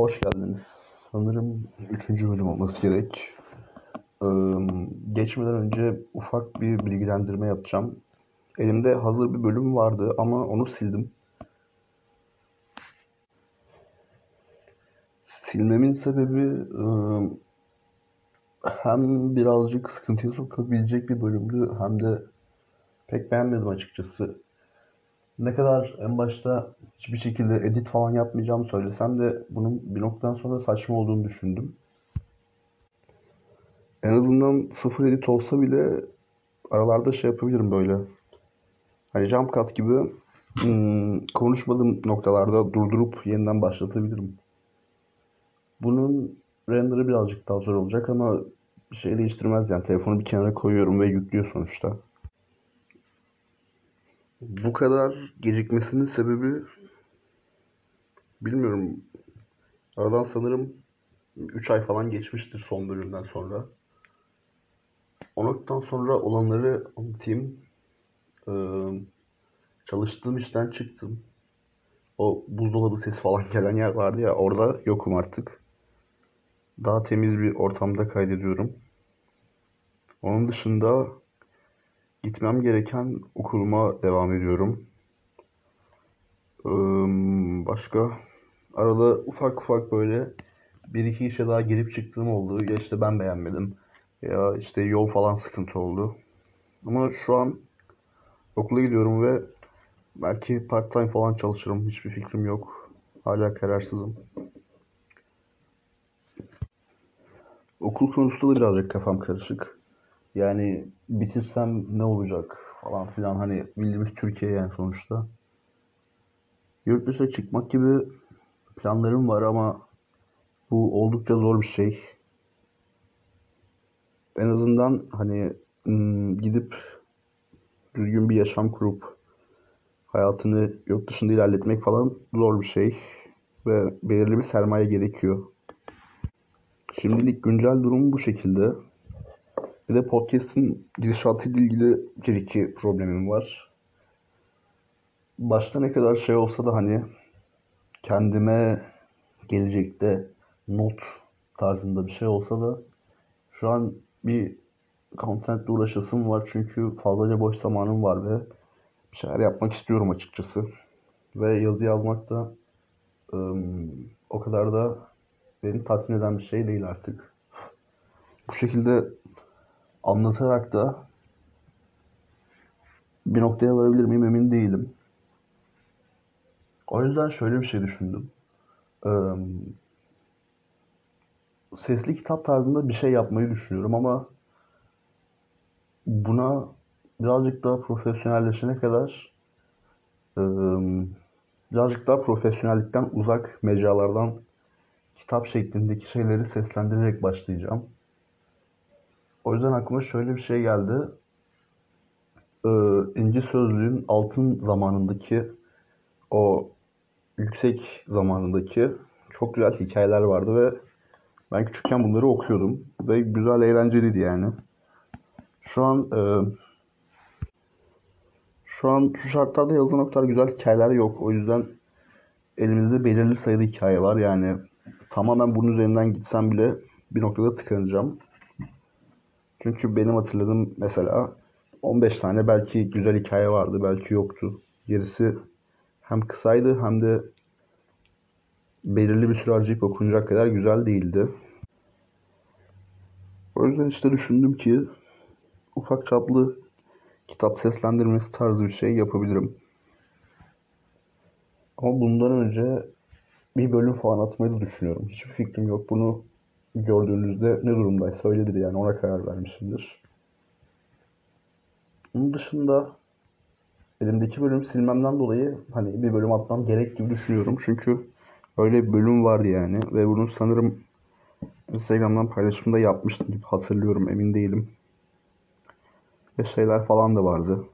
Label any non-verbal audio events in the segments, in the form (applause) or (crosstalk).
hoş geldiniz. Sanırım üçüncü bölüm olması gerek. Ee, geçmeden önce ufak bir bilgilendirme yapacağım. Elimde hazır bir bölüm vardı ama onu sildim. Silmemin sebebi e, hem birazcık sıkıntıya sokabilecek bir bölümdü hem de pek beğenmedim açıkçası. Ne kadar en başta hiçbir şekilde edit falan yapmayacağımı söylesem de bunun bir noktadan sonra saçma olduğunu düşündüm. En azından sıfır edit olsa bile aralarda şey yapabilirim böyle. Hani jump cut gibi hmm, konuşmadığım noktalarda durdurup yeniden başlatabilirim. Bunun render'ı birazcık daha zor olacak ama bir şey değiştirmez yani. Telefonu bir kenara koyuyorum ve yüklüyor sonuçta. Bu kadar gecikmesinin sebebi bilmiyorum. Aradan sanırım 3 ay falan geçmiştir son bölümden sonra. O noktadan sonra olanları anlatayım. Ee, çalıştığım işten çıktım. O buzdolabı sesi falan (laughs) gelen yer vardı ya orada yokum artık. Daha temiz bir ortamda kaydediyorum. Onun dışında gitmem gereken okuluma devam ediyorum. Başka arada ufak ufak böyle bir iki işe daha girip çıktığım oldu. Ya işte ben beğenmedim ya işte yol falan sıkıntı oldu. Ama şu an okula gidiyorum ve belki part time falan çalışırım. Hiçbir fikrim yok. Hala kararsızım. Okul konusunda da birazcık kafam karışık. Yani bitirsem ne olacak falan filan hani bildiğimiz Türkiye yani sonuçta. Yurt dışına çıkmak gibi planlarım var ama bu oldukça zor bir şey. En azından hani hmm, gidip düzgün bir yaşam kurup hayatını yurt dışında ilerletmek falan zor bir şey ve belirli bir sermaye gerekiyor. Şimdilik güncel durum bu şekilde. Bir de podcast'in gidişatıyla ilgili bir iki problemim var. Başta ne kadar şey olsa da hani kendime gelecekte not tarzında bir şey olsa da şu an bir contentle uğraşasım var çünkü fazlaca boş zamanım var ve bir şeyler yapmak istiyorum açıkçası. Ve yazı yazmak da ım, o kadar da beni tatmin eden bir şey değil artık. Bu şekilde anlatarak da bir noktaya varabilir miyim emin değilim. O yüzden şöyle bir şey düşündüm. Ee, sesli kitap tarzında bir şey yapmayı düşünüyorum ama buna birazcık daha profesyonelleşene kadar e, birazcık daha profesyonellikten uzak mecralardan kitap şeklindeki şeyleri seslendirerek başlayacağım. O yüzden aklıma şöyle bir şey geldi. Ee, İnci Sözlüğün altın zamanındaki o yüksek zamanındaki çok güzel hikayeler vardı ve ben küçükken bunları okuyordum ve güzel eğlenceliydi yani. Şu an e, şu an şu şartlarda yazılan o kadar güzel hikayeler yok. O yüzden elimizde belirli sayıda hikaye var. Yani tamamen bunun üzerinden gitsem bile bir noktada tıkanacağım. Çünkü benim hatırladığım mesela 15 tane belki güzel hikaye vardı, belki yoktu. Gerisi hem kısaydı hem de belirli bir süre harcayıp okunacak kadar güzel değildi. O yüzden işte düşündüm ki ufak çaplı kitap seslendirmesi tarzı bir şey yapabilirim. Ama bundan önce bir bölüm falan atmayı da düşünüyorum. Hiçbir fikrim yok. Bunu gördüğünüzde ne durumdaysa öyledir yani ona karar vermişimdir. Bunun dışında elimdeki bölüm silmemden dolayı hani bir bölüm atmam gerek gibi düşünüyorum. Çünkü öyle bir bölüm vardı yani ve bunu sanırım Instagram'dan paylaşımda yapmıştım gibi hatırlıyorum emin değilim. Ve şeyler falan da vardı.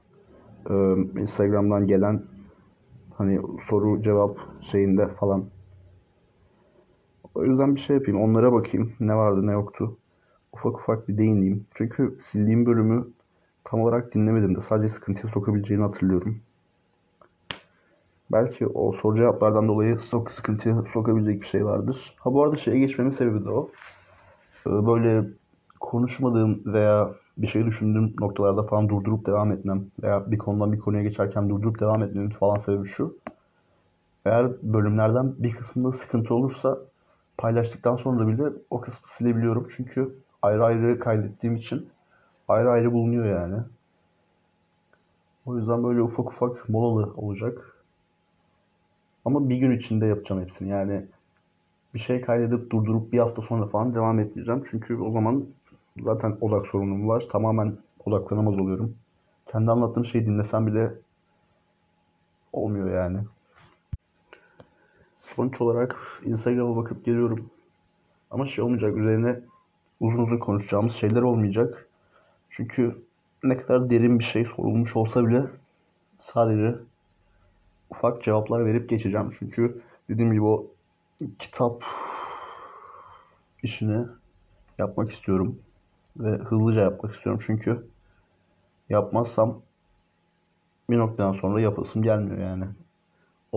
Ee, Instagram'dan gelen hani soru cevap şeyinde falan o yüzden bir şey yapayım. Onlara bakayım. Ne vardı ne yoktu. Ufak ufak bir değineyim. Çünkü sildiğim bölümü tam olarak dinlemedim de sadece sıkıntıya sokabileceğini hatırlıyorum. Belki o soru cevaplardan dolayı sok sıkıntıya sokabilecek bir şey vardır. Ha bu arada şeye geçmemin sebebi de o. Ee, Böyle konuşmadığım veya bir şey düşündüğüm noktalarda falan durdurup devam etmem veya bir konudan bir konuya geçerken durdurup devam etmemin falan sebebi şu. Eğer bölümlerden bir kısmında sıkıntı olursa paylaştıktan sonra bile o kısmı silebiliyorum. Çünkü ayrı ayrı kaydettiğim için ayrı ayrı bulunuyor yani. O yüzden böyle ufak ufak molalı olacak. Ama bir gün içinde yapacağım hepsini. Yani bir şey kaydedip durdurup bir hafta sonra falan devam etmeyeceğim. Çünkü o zaman zaten odak sorunum var. Tamamen odaklanamaz oluyorum. Kendi anlattığım şeyi dinlesem bile olmuyor yani. Sonuç olarak Instagram'a bakıp geliyorum. Ama şey olmayacak. Üzerine uzun uzun konuşacağımız şeyler olmayacak. Çünkü ne kadar derin bir şey sorulmuş olsa bile sadece ufak cevaplar verip geçeceğim. Çünkü dediğim gibi o kitap işini yapmak istiyorum. Ve hızlıca yapmak istiyorum. Çünkü yapmazsam bir noktadan sonra yapasım gelmiyor yani.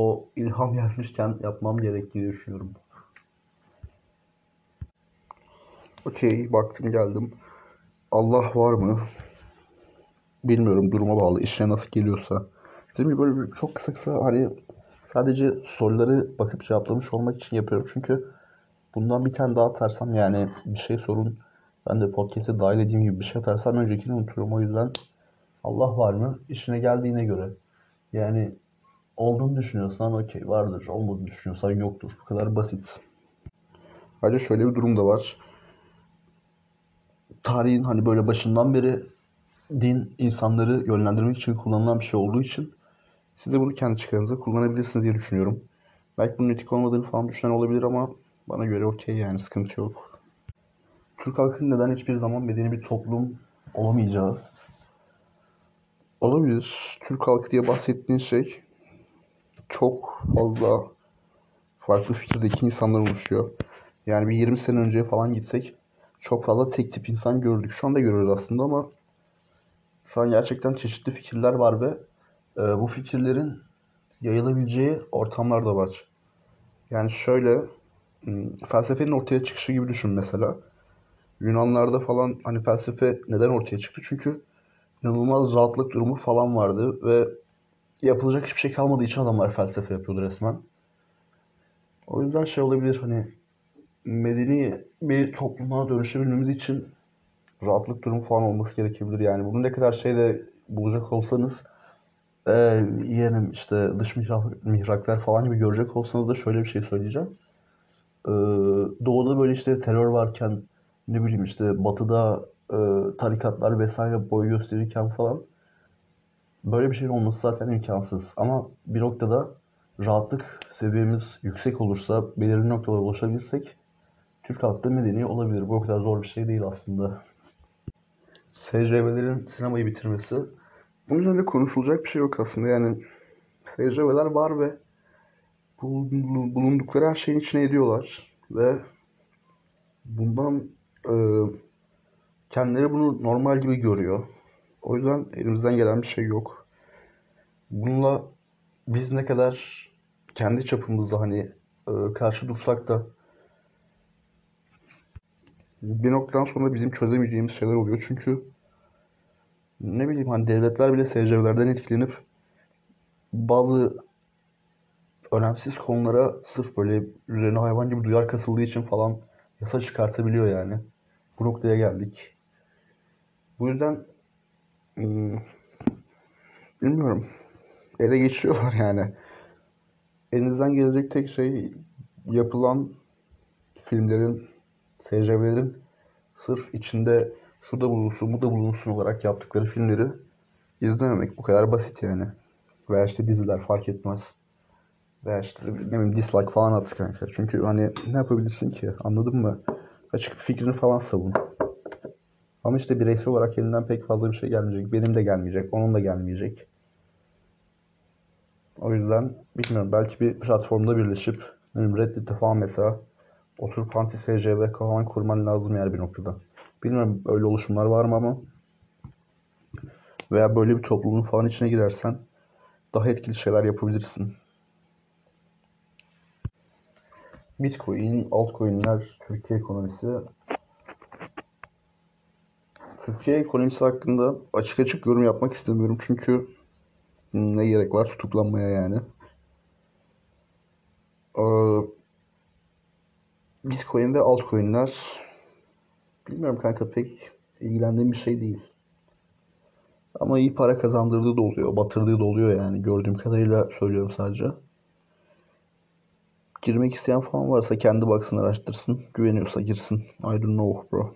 O ilham gelmişken yapmam gerektiğini düşünüyorum. Okey, baktım geldim. Allah var mı? Bilmiyorum duruma bağlı. İşine nasıl geliyorsa. Dediğim gibi böyle bir- çok kısa kısa hani sadece soruları bakıp cevaplamış olmak için yapıyorum. Çünkü bundan bir tane daha atarsam yani bir şey sorun ben de podcast'e dahil edeyim gibi bir şey atarsam öncekini unuturum. O yüzden Allah var mı? İşine geldiğine göre. Yani olduğunu düşünüyorsan okey vardır. Olmadığını düşünüyorsan yoktur. Bu kadar basit. Ayrıca şöyle bir durum da var. Tarihin hani böyle başından beri din insanları yönlendirmek için kullanılan bir şey olduğu için siz de bunu kendi çıkarınıza kullanabilirsiniz diye düşünüyorum. Belki bunun etik olmadığını falan düşünen olabilir ama bana göre okey yani sıkıntı yok. Türk halkının neden hiçbir zaman medeni bir toplum olamayacağı olabilir. Türk halkı diye bahsettiğin şey çok fazla farklı fikirdeki insanlar oluşuyor. Yani bir 20 sene önceye falan gitsek çok fazla tek tip insan gördük. Şu anda görüyoruz aslında ama şu an gerçekten çeşitli fikirler var ve e, bu fikirlerin yayılabileceği ortamlar da var. Yani şöyle felsefenin ortaya çıkışı gibi düşün mesela. Yunanlarda falan hani felsefe neden ortaya çıktı? Çünkü inanılmaz rahatlık durumu falan vardı ve yapılacak hiçbir şey kalmadığı için adamlar felsefe yapıyordu resmen. O yüzden şey olabilir hani medeni bir topluma dönüşebilmemiz için rahatlık durumu falan olması gerekebilir. Yani bunu ne kadar şeyde bulacak olsanız e, yeğenim işte dış mihrak, mihraklar falan gibi görecek olsanız da şöyle bir şey söyleyeceğim. Ee, doğuda böyle işte terör varken ne bileyim işte batıda e, tarikatlar vesaire boy gösterirken falan böyle bir şeyin olması zaten imkansız. Ama bir noktada rahatlık seviyemiz yüksek olursa belirli noktalara ulaşabilirsek Türk halkı da medeni olabilir. Bu o kadar zor bir şey değil aslında. SCV'lerin sinemayı bitirmesi. Bunun üzerinde konuşulacak bir şey yok aslında. Yani SCV'ler var ve bulun- bulundukları her şeyin içine ediyorlar. Ve bundan e, kendileri bunu normal gibi görüyor. O yüzden elimizden gelen bir şey yok. Bununla biz ne kadar kendi çapımızda hani e, karşı dursak da bir noktadan sonra bizim çözemeyeceğimiz şeyler oluyor. Çünkü ne bileyim hani devletler bile SCV'lerden etkilenip bazı önemsiz konulara sırf böyle üzerine hayvan gibi duyar kasıldığı için falan yasa çıkartabiliyor yani. Bu noktaya geldik. Bu yüzden bilmiyorum. Ele geçiyorlar yani. Elinizden gelecek tek şey yapılan filmlerin, SCV'lerin sırf içinde şu da bulunsun, bu da bulunsun olarak yaptıkları filmleri izlememek. Bu kadar basit yani. Veya işte diziler fark etmez. Veya işte ne bileyim dislike falan at kanka. Çünkü hani ne yapabilirsin ki? Anladın mı? Açık fikrini falan savun. Ama işte bireysel olarak elinden pek fazla bir şey gelmeyecek. Benim de gelmeyecek, onun da gelmeyecek. O yüzden bilmiyorum belki bir platformda birleşip Reddit'te falan mesela oturup anti SCV falan kurman lazım yani bir noktada. Bilmiyorum öyle oluşumlar var mı ama veya böyle bir toplumun falan içine girersen daha etkili şeyler yapabilirsin. Bitcoin, altcoin'ler, Türkiye ekonomisi Türkiye ekonomisi hakkında açık açık yorum yapmak istemiyorum çünkü ne gerek var tutuklanmaya yani. Ee, Bitcoin ve altcoin'ler bilmiyorum kanka pek ilgilendiğim bir şey değil. Ama iyi para kazandırdığı da oluyor, batırdığı da oluyor yani gördüğüm kadarıyla söylüyorum sadece. Girmek isteyen falan varsa kendi baksın araştırsın. Güveniyorsa girsin. I don't know bro.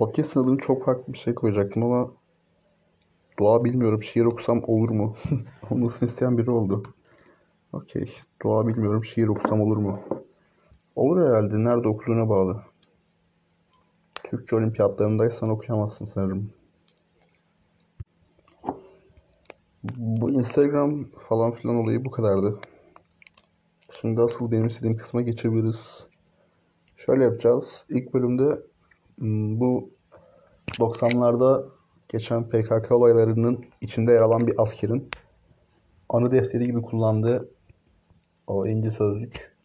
Podcast'ın adını çok farklı bir şey koyacaktım ama Doğa bilmiyorum şiir okusam olur mu? (laughs) Olmasını isteyen biri oldu. Okey. Doğa bilmiyorum şiir okusam olur mu? Olur herhalde. Nerede okuduğuna bağlı. Türkçe olimpiyatlarındaysan okuyamazsın sanırım. Bu Instagram falan filan olayı bu kadardı. Şimdi asıl benim istediğim kısma geçebiliriz. Şöyle yapacağız. İlk bölümde bu 90'larda geçen PKK olaylarının içinde yer alan bir askerin anı defteri gibi kullandığı o ince sözlük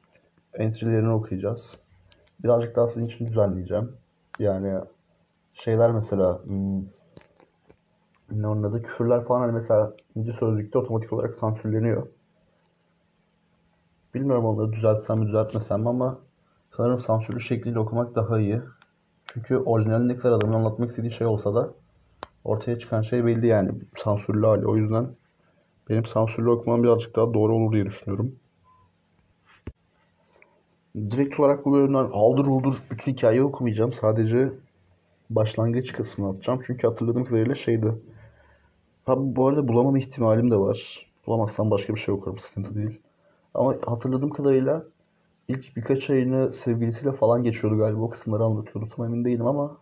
entry'lerini okuyacağız. Birazcık daha sizin için düzenleyeceğim. Yani şeyler mesela hmm, ne onun adı küfürler falan hani mesela ince sözlükte otomatik olarak sansürleniyor. Bilmiyorum onları düzeltsem mi düzeltmesem mi ama sanırım sansürlü şekliyle okumak daha iyi. Çünkü orijinalinde kadar adamın anlatmak istediği şey olsa da ortaya çıkan şey belli yani sansürlü hali. O yüzden benim sansürlü okumam birazcık daha doğru olur diye düşünüyorum. Direkt olarak bu bölümden aldır uldur bütün hikayeyi okumayacağım. Sadece başlangıç kısmını atacağım. Çünkü hatırladığım kadarıyla şeydi. Ha, bu arada bulamam ihtimalim de var. Bulamazsam başka bir şey okurum. Sıkıntı değil. Ama hatırladığım kadarıyla ilk birkaç ayını sevgilisiyle falan geçiyordu galiba. O kısımları anlatıyordu. Tam emin değilim ama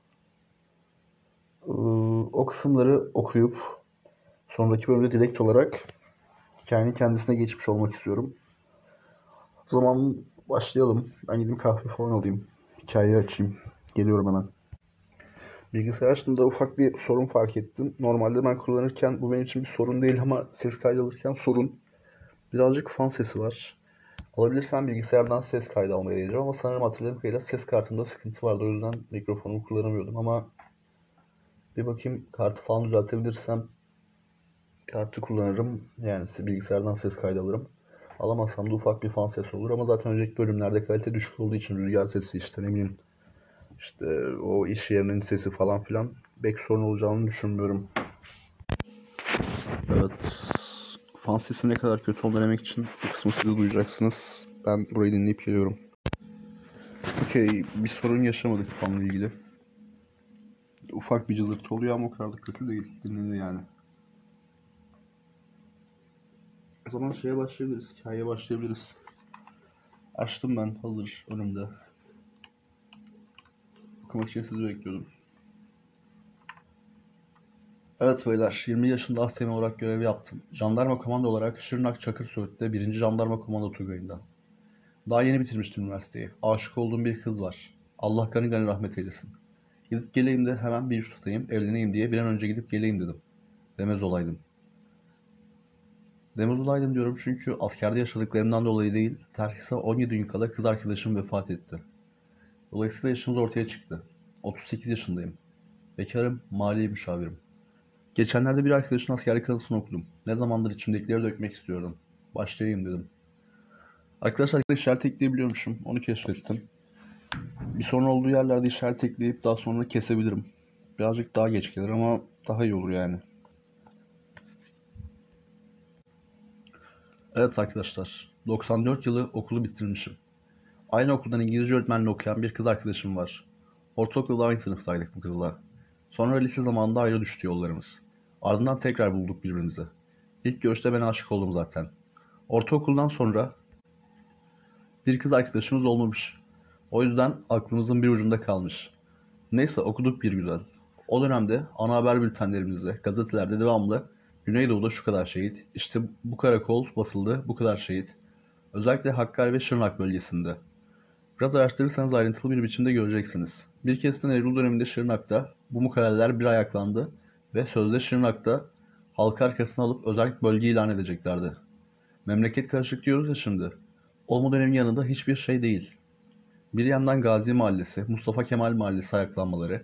o kısımları okuyup sonraki bölümde direkt olarak hikayenin kendisine geçmiş olmak istiyorum. O zaman başlayalım. Ben gideyim kahve falan alayım. Hikayeyi açayım. Geliyorum hemen. Bilgisayar açtığımda ufak bir sorun fark ettim. Normalde ben kullanırken bu benim için bir sorun değil ama ses kaydı alırken sorun. Birazcık fan sesi var. Alabilirsem bilgisayardan ses kaydı almaya deneyeceğim ama sanırım hatırladığım kadarıyla ses kartında sıkıntı vardı. O yüzden mikrofonumu kullanamıyordum ama bir bakayım kartı falan düzeltebilirsem kartı kullanırım. Yani bilgisayardan ses kaydı alırım. Alamazsam da ufak bir fan sesi olur ama zaten önceki bölümlerde kalite düşük olduğu için rüzgar sesi işte ne bileyim işte o iş yerinin sesi falan filan pek sorun olacağını düşünmüyorum. Evet. Fan sesi ne kadar kötü olduğunu denemek için bu kısmı siz duyacaksınız. Ben burayı dinleyip geliyorum. Okey. Bir sorun yaşamadık fanla ilgili ufak bir cızırtı oluyor ama o kadar da kötü değil. Dinlenir yani. O zaman şeye başlayabiliriz. Hikayeye başlayabiliriz. Açtım ben. Hazır önümde. Okumak için sizi bekliyordum. Evet beyler, 20 yaşında astemi olarak görev yaptım. Jandarma komando olarak Şırnak Çakır Söğüt'te 1. Jandarma Komando Tugayı'nda. Daha yeni bitirmiştim üniversiteyi. Aşık olduğum bir kız var. Allah gani gani rahmet eylesin. Gidip geleyim de hemen bir iş tutayım, evleneyim diye bir an önce gidip geleyim dedim. Demez olaydım. Demez olaydım diyorum çünkü askerde yaşadıklarımdan dolayı değil, terhise 17 gün kala kız arkadaşım vefat etti. Dolayısıyla yaşımız ortaya çıktı. 38 yaşındayım. Bekarım, mali müşavirim. Geçenlerde bir arkadaşın askerlik anısını okudum. Ne zamandır içimdekileri dökmek istiyordum. Başlayayım dedim. Arkadaşlar işaret ekleyebiliyormuşum. Onu keşfettim. Bir sorun olduğu yerlerde işaret ekleyip daha sonra kesebilirim. Birazcık daha geç gelir ama daha iyi olur yani. Evet arkadaşlar. 94 yılı okulu bitirmişim. Aynı okuldan İngilizce öğretmenliği okuyan bir kız arkadaşım var. Ortaokulda aynı sınıftaydık bu kızla. Sonra lise zamanında ayrı düştü yollarımız. Ardından tekrar bulduk birbirimizi. İlk görüşte ben aşık oldum zaten. Ortaokuldan sonra bir kız arkadaşımız olmamış. O yüzden aklımızın bir ucunda kalmış. Neyse okuduk bir güzel. O dönemde ana haber bültenlerimizde, gazetelerde devamlı Güneydoğu'da şu kadar şehit, işte bu karakol basıldı, bu kadar şehit. Özellikle Hakkari ve Şırnak bölgesinde. Biraz araştırırsanız ayrıntılı bir biçimde göreceksiniz. Bir kesten Eylül döneminde Şırnak'ta bu mukaleler bir ayaklandı ve sözde Şırnak'ta halkı arkasına alıp özel bölge ilan edeceklerdi. Memleket karışık diyoruz ya şimdi. Olma dönemin yanında hiçbir şey değil. Bir yandan Gazi Mahallesi, Mustafa Kemal Mahallesi ayaklanmaları,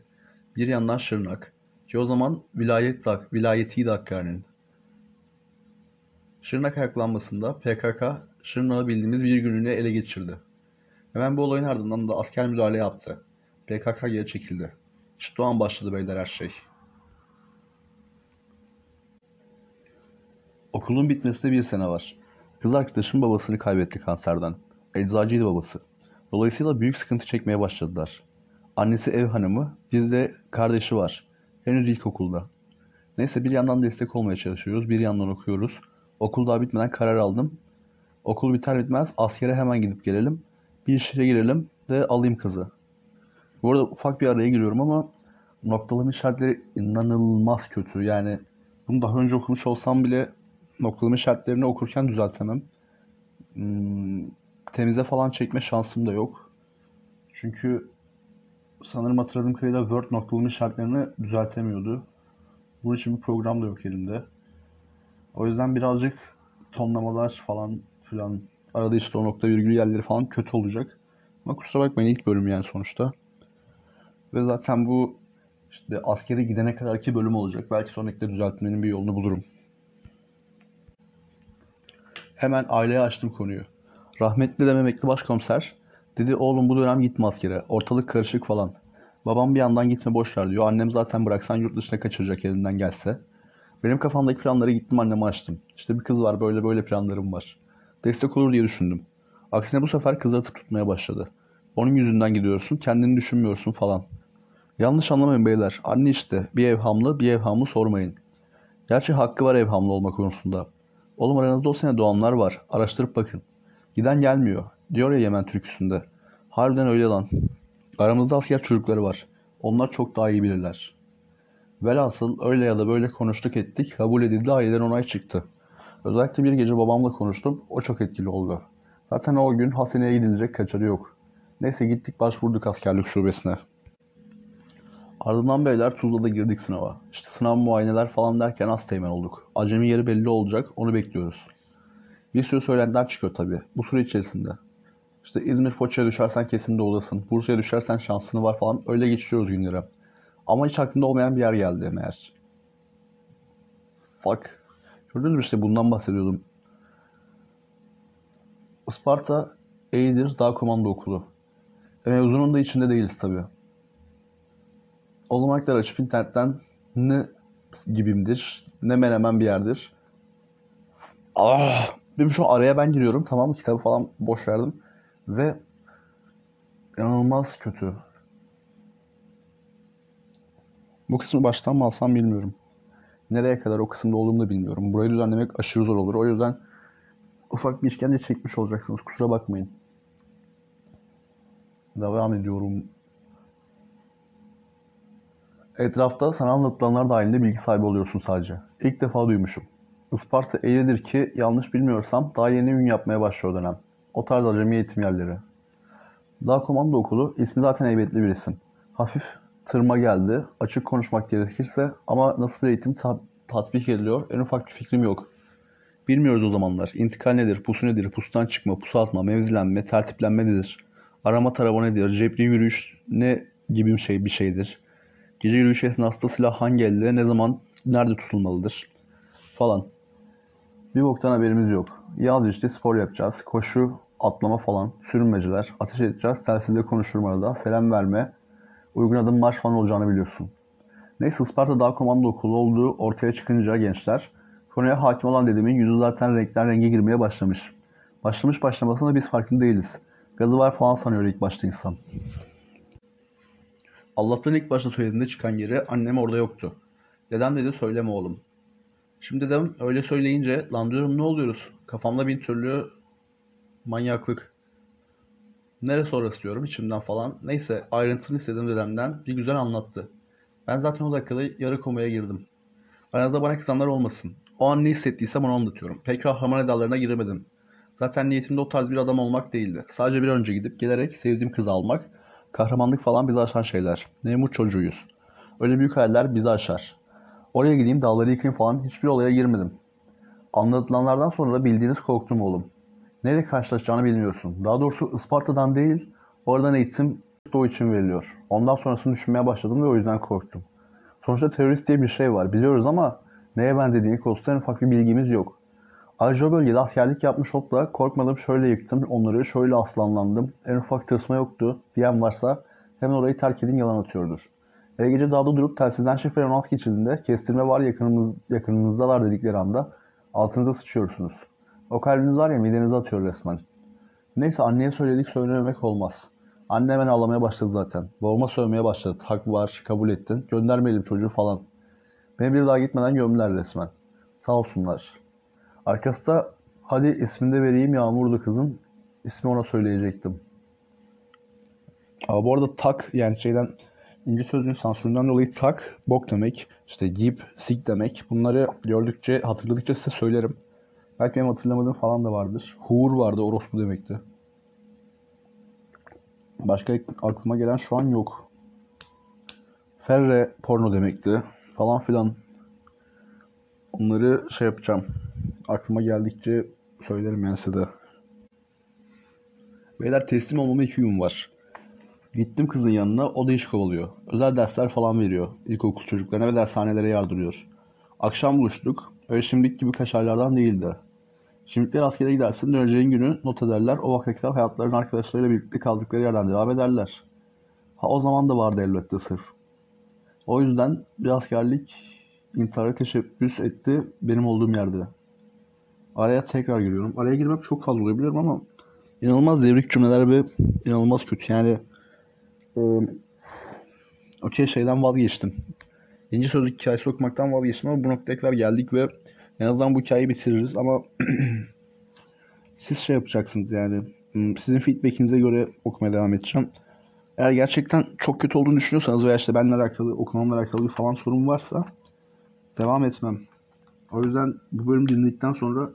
bir yandan Şırnak ki o zaman vilayet dak, vilayetiydi Hakkari'nin. Şırnak ayaklanmasında PKK Şırnak'ı bildiğimiz bir günlüğüne ele geçirdi. Hemen bu olayın ardından da asker müdahale yaptı. PKK geri çekildi. İşte o an başladı beyler her şey. Okulun bitmesine bir sene var. Kız arkadaşım babasını kaybetti kanserden. Eczacıydı babası. Dolayısıyla büyük sıkıntı çekmeye başladılar. Annesi ev hanımı, bir de kardeşi var. Henüz ilkokulda. Neyse bir yandan destek olmaya çalışıyoruz, bir yandan okuyoruz. Okul daha bitmeden karar aldım. Okul biter bitmez askere hemen gidip gelelim. Bir işe girelim de alayım kızı. Bu arada ufak bir araya giriyorum ama noktalama işaretleri inanılmaz kötü. Yani bunu daha önce okumuş olsam bile noktalama işaretlerini okurken düzeltemem. Hmm, temize falan çekme şansım da yok. Çünkü sanırım hatırladığım kadarıyla Word noktalama işaretlerini düzeltemiyordu. Bunun için bir program da yok elimde. O yüzden birazcık tonlamalar falan filan arada işte o nokta virgül yerleri falan kötü olacak. Ama kusura bakmayın ilk bölüm yani sonuçta. Ve zaten bu işte askere gidene kadarki bölüm olacak. Belki sonraki düzeltmenin bir yolunu bulurum. Hemen aileye açtım konuyu. Rahmetli de Mehmetli başkomiser dedi oğlum bu dönem gitme askere. Ortalık karışık falan. Babam bir yandan gitme boş ver diyor. Annem zaten bıraksan yurt dışına kaçıracak elinden gelse. Benim kafamdaki planları gittim anneme açtım. İşte bir kız var böyle böyle planlarım var. Destek olur diye düşündüm. Aksine bu sefer kızı atıp tutmaya başladı. Onun yüzünden gidiyorsun, kendini düşünmüyorsun falan. Yanlış anlamayın beyler. Anne işte bir evhamlı bir evhamlı sormayın. Gerçi hakkı var evhamlı olma konusunda. Oğlum aranızda o sene doğanlar var. Araştırıp bakın. Giden gelmiyor. Diyor ya Yemen türküsünde. Harbiden öyle lan. Aramızda asker çocukları var. Onlar çok daha iyi bilirler. Velhasıl öyle ya da böyle konuştuk ettik. Kabul edildi aileden onay çıktı. Özellikle bir gece babamla konuştum. O çok etkili oldu. Zaten o gün Hasene'ye gidilecek kaçarı yok. Neyse gittik başvurduk askerlik şubesine. Ardından beyler Tuzla'da girdik sınava. İşte sınav muayeneler falan derken az teğmen olduk. Acemi yeri belli olacak onu bekliyoruz. Bir sürü söylentiler çıkıyor tabii bu süre içerisinde. İşte İzmir Foça'ya düşersen kesin olasın. Bursa'ya düşersen şansını var falan öyle geçiriyoruz günleri. Ama hiç aklımda olmayan bir yer geldi meğer. Fuck. Gördünüz mü işte bundan bahsediyordum. Isparta Eğidir Dağ Komando Okulu. E, mezunun da içinde değiliz tabii. O zamanlar açıp internetten ne gibimdir, ne menemen bir yerdir. Ah! Benim şu araya ben giriyorum tamam mı? Kitabı falan boş verdim. Ve inanılmaz kötü. Bu kısmı baştan mı alsam bilmiyorum. Nereye kadar o kısımda olduğumu da bilmiyorum. Burayı düzenlemek aşırı zor olur. O yüzden ufak bir işkence çekmiş olacaksınız. Kusura bakmayın. Devam ediyorum. Etrafta sana anlatılanlar dahilinde bilgi sahibi oluyorsun sadece. İlk defa duymuşum. Isparta eğridir ki yanlış bilmiyorsam daha yeni ün yapmaya başlıyor dönem. O tarz acemi eğitim yerleri. Dağ Komando Okulu ismi zaten heybetli bir isim. Hafif tırma geldi. Açık konuşmak gerekirse ama nasıl bir eğitim ta- tatbik ediliyor en ufak bir fikrim yok. Bilmiyoruz o zamanlar. İntikal nedir, pusu nedir, pustan çıkma, pusu atma, mevzilenme, tertiplenme nedir? Arama tarama nedir, cepli yürüyüş ne gibi bir şey bir şeydir? Gece yürüyüş esnasında silah hangi elde, ne zaman, nerede tutulmalıdır? Falan. Bir boktan haberimiz yok. Yaz işte spor yapacağız. Koşu, atlama falan, sürünmeciler, ateş edeceğiz, telsizde konuşurmada, selam verme, uygun adım marş falan olacağını biliyorsun. Neyse Isparta Dağ Komando Okulu olduğu ortaya çıkınca gençler, konuya hakim olan dedemin yüzü zaten renkler renge girmeye başlamış. Başlamış başlamasına biz farkında değiliz. Gazı var falan sanıyor ilk başta insan. Allah'tan ilk başta söylediğinde çıkan yeri annem orada yoktu. Dedem dedi söyleme oğlum. Şimdi dedem öyle söyleyince lan diyorum ne oluyoruz? Kafamda bir türlü manyaklık. Neresi orası diyorum içimden falan. Neyse ayrıntısını istedim dedemden. Bir güzel anlattı. Ben zaten o dakikada yarı komaya girdim. Aranızda bana kızanlar olmasın. O an ne hissettiysem onu anlatıyorum. Pek kahraman edalarına giremedim. Zaten niyetimde o tarz bir adam olmak değildi. Sadece bir önce gidip gelerek sevdiğim kızı almak. Kahramanlık falan bizi aşan şeyler. Memur çocuğuyuz. Öyle büyük hayaller bizi aşar. Oraya gideyim dağları yıkayım falan hiçbir olaya girmedim. Anlatılanlardan sonra da bildiğiniz korktum oğlum. Neyle karşılaşacağını bilmiyorsun. Daha doğrusu Isparta'dan değil, oradan eğitim Doğu için veriliyor. Ondan sonrasını düşünmeye başladım ve o yüzden korktum. Sonuçta terörist diye bir şey var. Biliyoruz ama neye benzediğini konusunda en ufak bir bilgimiz yok. Ayrıca o bölgede askerlik yapmış olup da korkmadım şöyle yıktım onları, şöyle aslanlandım, en ufak tırsma yoktu diyen varsa hemen orayı terk edin yalan atıyordur. Her gece dağda durup telsizden şifre anons geçildiğinde kestirme var yakınımız, yakınınızdalar dedikleri anda altınıza sıçıyorsunuz. O kalbiniz var ya midenize atıyor resmen. Neyse anneye söyledik söylememek olmaz. Anne hemen ağlamaya başladı zaten. Babama sövmeye başladı. Hak var, kabul ettin. Göndermeyelim çocuğu falan. Beni bir daha gitmeden gömdüler resmen. Sağ olsunlar. Arkası da hadi ismini de vereyim Yağmur'du kızın. İsmi ona söyleyecektim. Aa, bu arada tak yani şeyden İngiliz sözlüğün sansüründen dolayı tak bok demek. işte giyip sik demek. Bunları gördükçe hatırladıkça size söylerim. Belki benim hatırlamadığım falan da vardır. Hur vardı orospu demekti. Başka aklıma gelen şu an yok. Ferre porno demekti falan filan. Onları şey yapacağım. Aklıma geldikçe söylerim yani size de. Beyler teslim olmama iki gün var. Gittim kızın yanına, o da iş kovalıyor. Özel dersler falan veriyor ilkokul çocuklarına ve dershanelere yardırıyor. Akşam buluştuk. Öyle şimdiki gibi kaşarlardan değildi. Şimdilikler askere gidersin, döneceğin günü not ederler. O vakte kadar arkadaşlarıyla birlikte kaldıkları yerden devam ederler. Ha o zaman da vardı elbette sırf. O yüzden bir askerlik intihara teşebbüs etti benim olduğum yerde. Araya tekrar giriyorum. Araya girmek çok fazla olabilirim ama inanılmaz devrik cümleler ve inanılmaz kötü. Yani e, okey şeyden vazgeçtim. İnci sözlük hikayesi okumaktan vazgeçtim ama bu noktaya kadar geldik ve en azından bu hikayeyi bitiririz ama (clears throat) siz şey yapacaksınız yani hmm, sizin feedbackinize göre okumaya devam edeceğim. Eğer gerçekten çok kötü olduğunu düşünüyorsanız veya işte benimle alakalı, okumamla alakalı bir falan sorun varsa devam etmem. O yüzden bu bölümü dinledikten sonra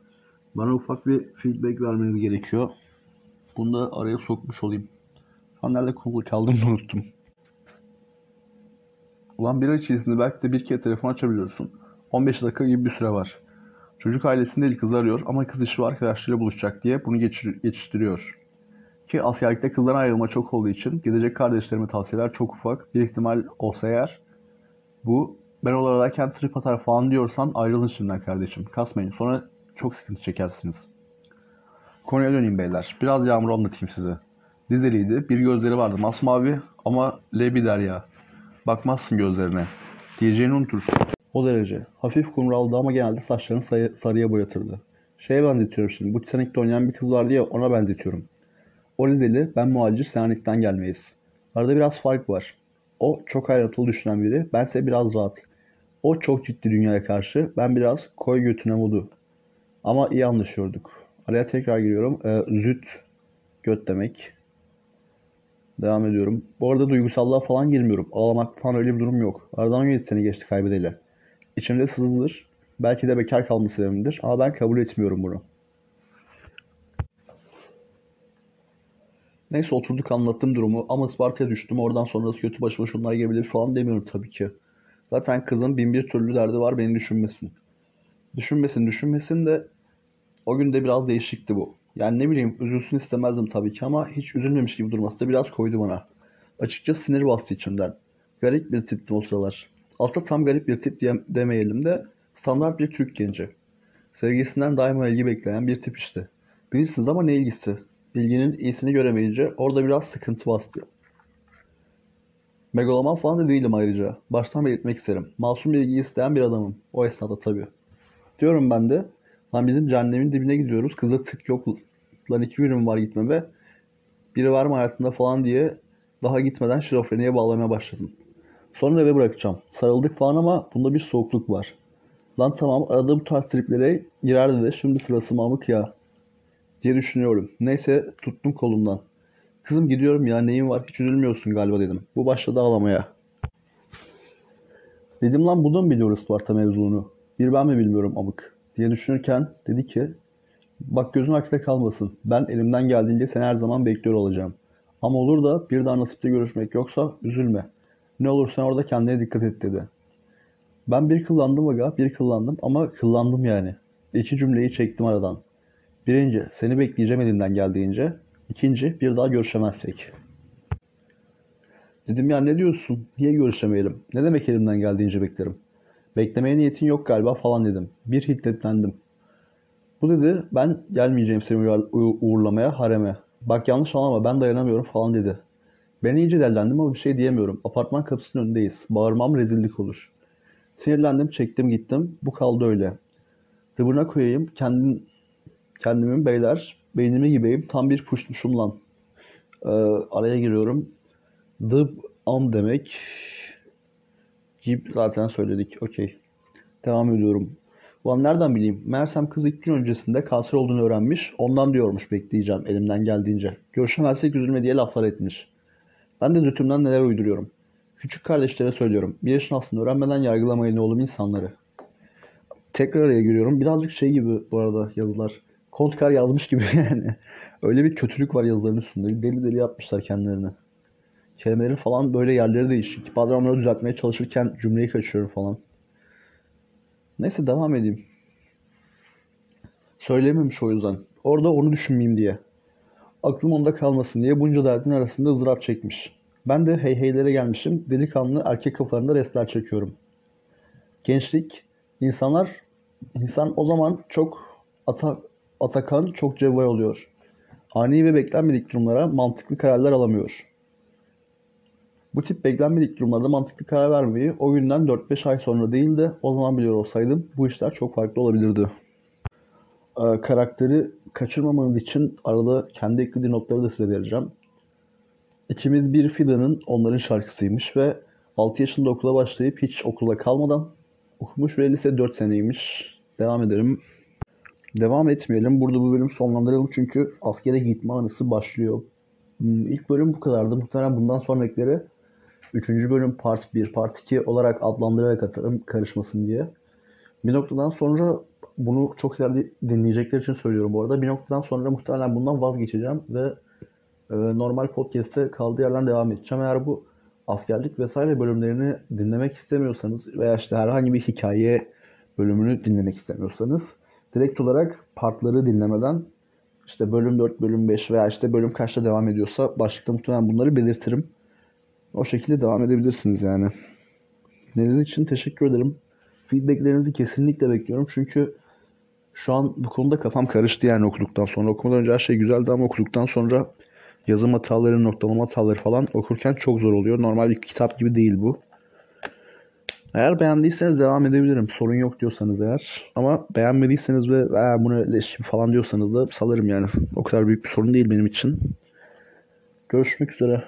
bana ufak bir feedback vermeniz gerekiyor. Bunu da araya sokmuş olayım. Şu nerede kulu kaldım (laughs) unuttum. Ulan bir ay içerisinde belki de bir kere telefon açabiliyorsun. 15 dakika gibi bir süre var. Çocuk ailesinde değil kızı arıyor ama kız işi var arkadaşlarıyla buluşacak diye bunu geçir, geçiştiriyor. Ki askerlikte kızdan ayrılma çok olduğu için gidecek kardeşlerime tavsiyeler çok ufak. Bir ihtimal olsa eğer bu ben oradayken trip atar falan diyorsan ayrılın şimdiden kardeşim. Kasmayın sonra çok sıkıntı çekersiniz. Konuya döneyim beyler. Biraz yağmur anlatayım size. Dizeliydi. Bir gözleri vardı masmavi ama lebi derya. Bakmazsın gözlerine. Diyeceğini unutursun. O derece. Hafif kumraldı ama genelde saçlarını sayı- sarıya boyatırdı. Şeye benzetiyorum şimdi. Bu Titanic'te oynayan bir kız vardı ya ona benzetiyorum. O Rizeli, ben muhacir Selanik'ten gelmeyiz. Arada biraz fark var. O çok ayrıntılı düşünen biri, bense biraz rahat. O çok ciddi dünyaya karşı, ben biraz koy götüne modu. Ama iyi anlaşıyorduk. Araya tekrar giriyorum. Ee, züt, göt demek. Devam ediyorum. Bu arada duygusallığa falan girmiyorum. Ağlamak falan öyle bir durum yok. Aradan 17 sene geçti kaybedeli. İçimde sızılır. Belki de bekar kalma sebebimdir ama ben kabul etmiyorum bunu. Neyse oturduk anlattım durumu ama Isparta'ya düştüm. Oradan sonrası kötü başıma şunlar gelebilir falan demiyorum tabii ki. Zaten kızın bin bir türlü derdi var beni düşünmesin. Düşünmesin düşünmesin de o gün de biraz değişikti bu. Yani ne bileyim üzülsün istemezdim tabii ki ama hiç üzülmemiş gibi durması da biraz koydu bana. Açıkçası sinir bastı içimden. Garip bir tiptim o sıralar. Aslında tam garip bir tip diye, demeyelim de standart bir Türk genci. Sevgisinden daima ilgi bekleyen bir tip işte. Bilirsiniz ama ne ilgisi? İlginin iyisini göremeyince orada biraz sıkıntı bastı. Megaloman falan da değilim ayrıca. Baştan belirtmek isterim. Masum bir ilgi isteyen bir adamım. O esnada tabii. Diyorum ben de. Lan bizim cehennemin dibine gidiyoruz. Kızda tık yok. Lan iki günüm var gitmeme. Biri var mı hayatında falan diye daha gitmeden şizofreniye bağlamaya başladım. Sonra eve bırakacağım. Sarıldık falan ama bunda bir soğukluk var. Lan tamam arada bu tarz triplere girerdi de şimdi sırası mamık ya diye düşünüyorum. Neyse tuttum kolumdan. Kızım gidiyorum ya neyin var hiç üzülmüyorsun galiba dedim. Bu başladı ağlamaya. Dedim lan bunu mu biliyor Isparta mevzunu? Bir ben mi bilmiyorum amık diye düşünürken dedi ki bak gözün akla kalmasın. Ben elimden geldiğince seni her zaman bekliyor olacağım. Ama olur da bir daha nasipte görüşmek yoksa üzülme. Ne olur sen orada kendine dikkat et dedi. Ben bir kıllandım aga bir kıllandım ama kıllandım yani. İki cümleyi çektim aradan. Birinci, seni bekleyeceğim elinden geldiğince. İkinci, bir daha görüşemezsek. Dedim ya ne diyorsun? Niye görüşemeyelim? Ne demek elimden geldiğince beklerim? Beklemeye niyetin yok galiba falan dedim. Bir hiddetlendim. Bu dedi ben gelmeyeceğim seni uğur- uğur- uğurlamaya hareme. Bak yanlış anlama ben dayanamıyorum falan dedi. Ben iyice dellendim ama bir şey diyemiyorum. Apartman kapısının önündeyiz. Bağırmam rezillik olur. Sinirlendim çektim gittim. Bu kaldı öyle. Dıbına koyayım kendim, kendimin beyler beynimi gibiyim. Tam bir puşmuşum lan. Ee, araya giriyorum. Dıb am demek. Gib zaten söyledik. Okey. Devam ediyorum. Ulan nereden bileyim? Meğersem kız ilk gün öncesinde kanser olduğunu öğrenmiş. Ondan diyormuş bekleyeceğim elimden geldiğince. Görüşemezsek üzülme diye laflar etmiş. Ben de zütümden neler uyduruyorum. Küçük kardeşlere söylüyorum. Bir yaşın aslında öğrenmeden yargılamayın oğlum insanları. Tekrar araya giriyorum. Birazcık şey gibi bu arada yazılar. Kontkar yazmış gibi (laughs) yani. Öyle bir kötülük var yazıların üstünde. Deli deli yapmışlar kendilerini. Kelimelerin falan böyle yerleri değişik. Bazen onları düzeltmeye çalışırken cümleyi kaçıyorum falan. Neyse devam edeyim. Söyleyememiş o yüzden. Orada onu düşünmeyeyim diye. Aklım onda kalmasın diye bunca derdin arasında ızdırap çekmiş. Ben de hey heylere gelmişim. Delikanlı erkek kafalarında restler çekiyorum. Gençlik, insanlar, insan o zaman çok ata, atakan, çok cevval oluyor. Ani ve beklenmedik durumlara mantıklı kararlar alamıyor. Bu tip beklenmedik durumlarda mantıklı karar vermeyi o günden 4-5 ay sonra değil de o zaman biliyor olsaydım bu işler çok farklı olabilirdi. Ee, karakteri kaçırmamanız için arada kendi eklediği notları da size vereceğim. İkimiz bir fidanın onların şarkısıymış ve 6 yaşında okula başlayıp hiç okula kalmadan okumuş ve lise 4 seneymiş. Devam edelim. Devam etmeyelim. Burada bu bölüm sonlandıralım çünkü askere gitme anısı başlıyor. Hmm, İlk bölüm bu kadardı. Muhtemelen bundan sonrakileri 3. bölüm part 1, part 2 olarak adlandırarak atarım karışmasın diye. Bir noktadan sonra bunu çok ileride dinleyecekler için söylüyorum bu arada. Bir noktadan sonra muhtemelen bundan vazgeçeceğim ve e, normal podcast'te kaldığı yerden devam edeceğim. Eğer bu askerlik vesaire bölümlerini dinlemek istemiyorsanız veya işte herhangi bir hikaye bölümünü dinlemek istemiyorsanız direkt olarak partları dinlemeden işte bölüm 4, bölüm 5 veya işte bölüm kaçta devam ediyorsa başlıkta muhtemelen bunları belirtirim. O şekilde devam edebilirsiniz yani. Dinlediğiniz için teşekkür ederim. Feedbacklerinizi kesinlikle bekliyorum. Çünkü şu an bu konuda kafam karıştı yani okuduktan sonra. Okumadan önce her şey güzeldi ama okuduktan sonra yazım hataları, noktalama hataları falan okurken çok zor oluyor. Normal bir kitap gibi değil bu. Eğer beğendiyseniz devam edebilirim. Sorun yok diyorsanız eğer. Ama beğenmediyseniz ve "Aa, bunu leş falan diyorsanız da salarım yani. O kadar büyük bir sorun değil benim için. Görüşmek üzere.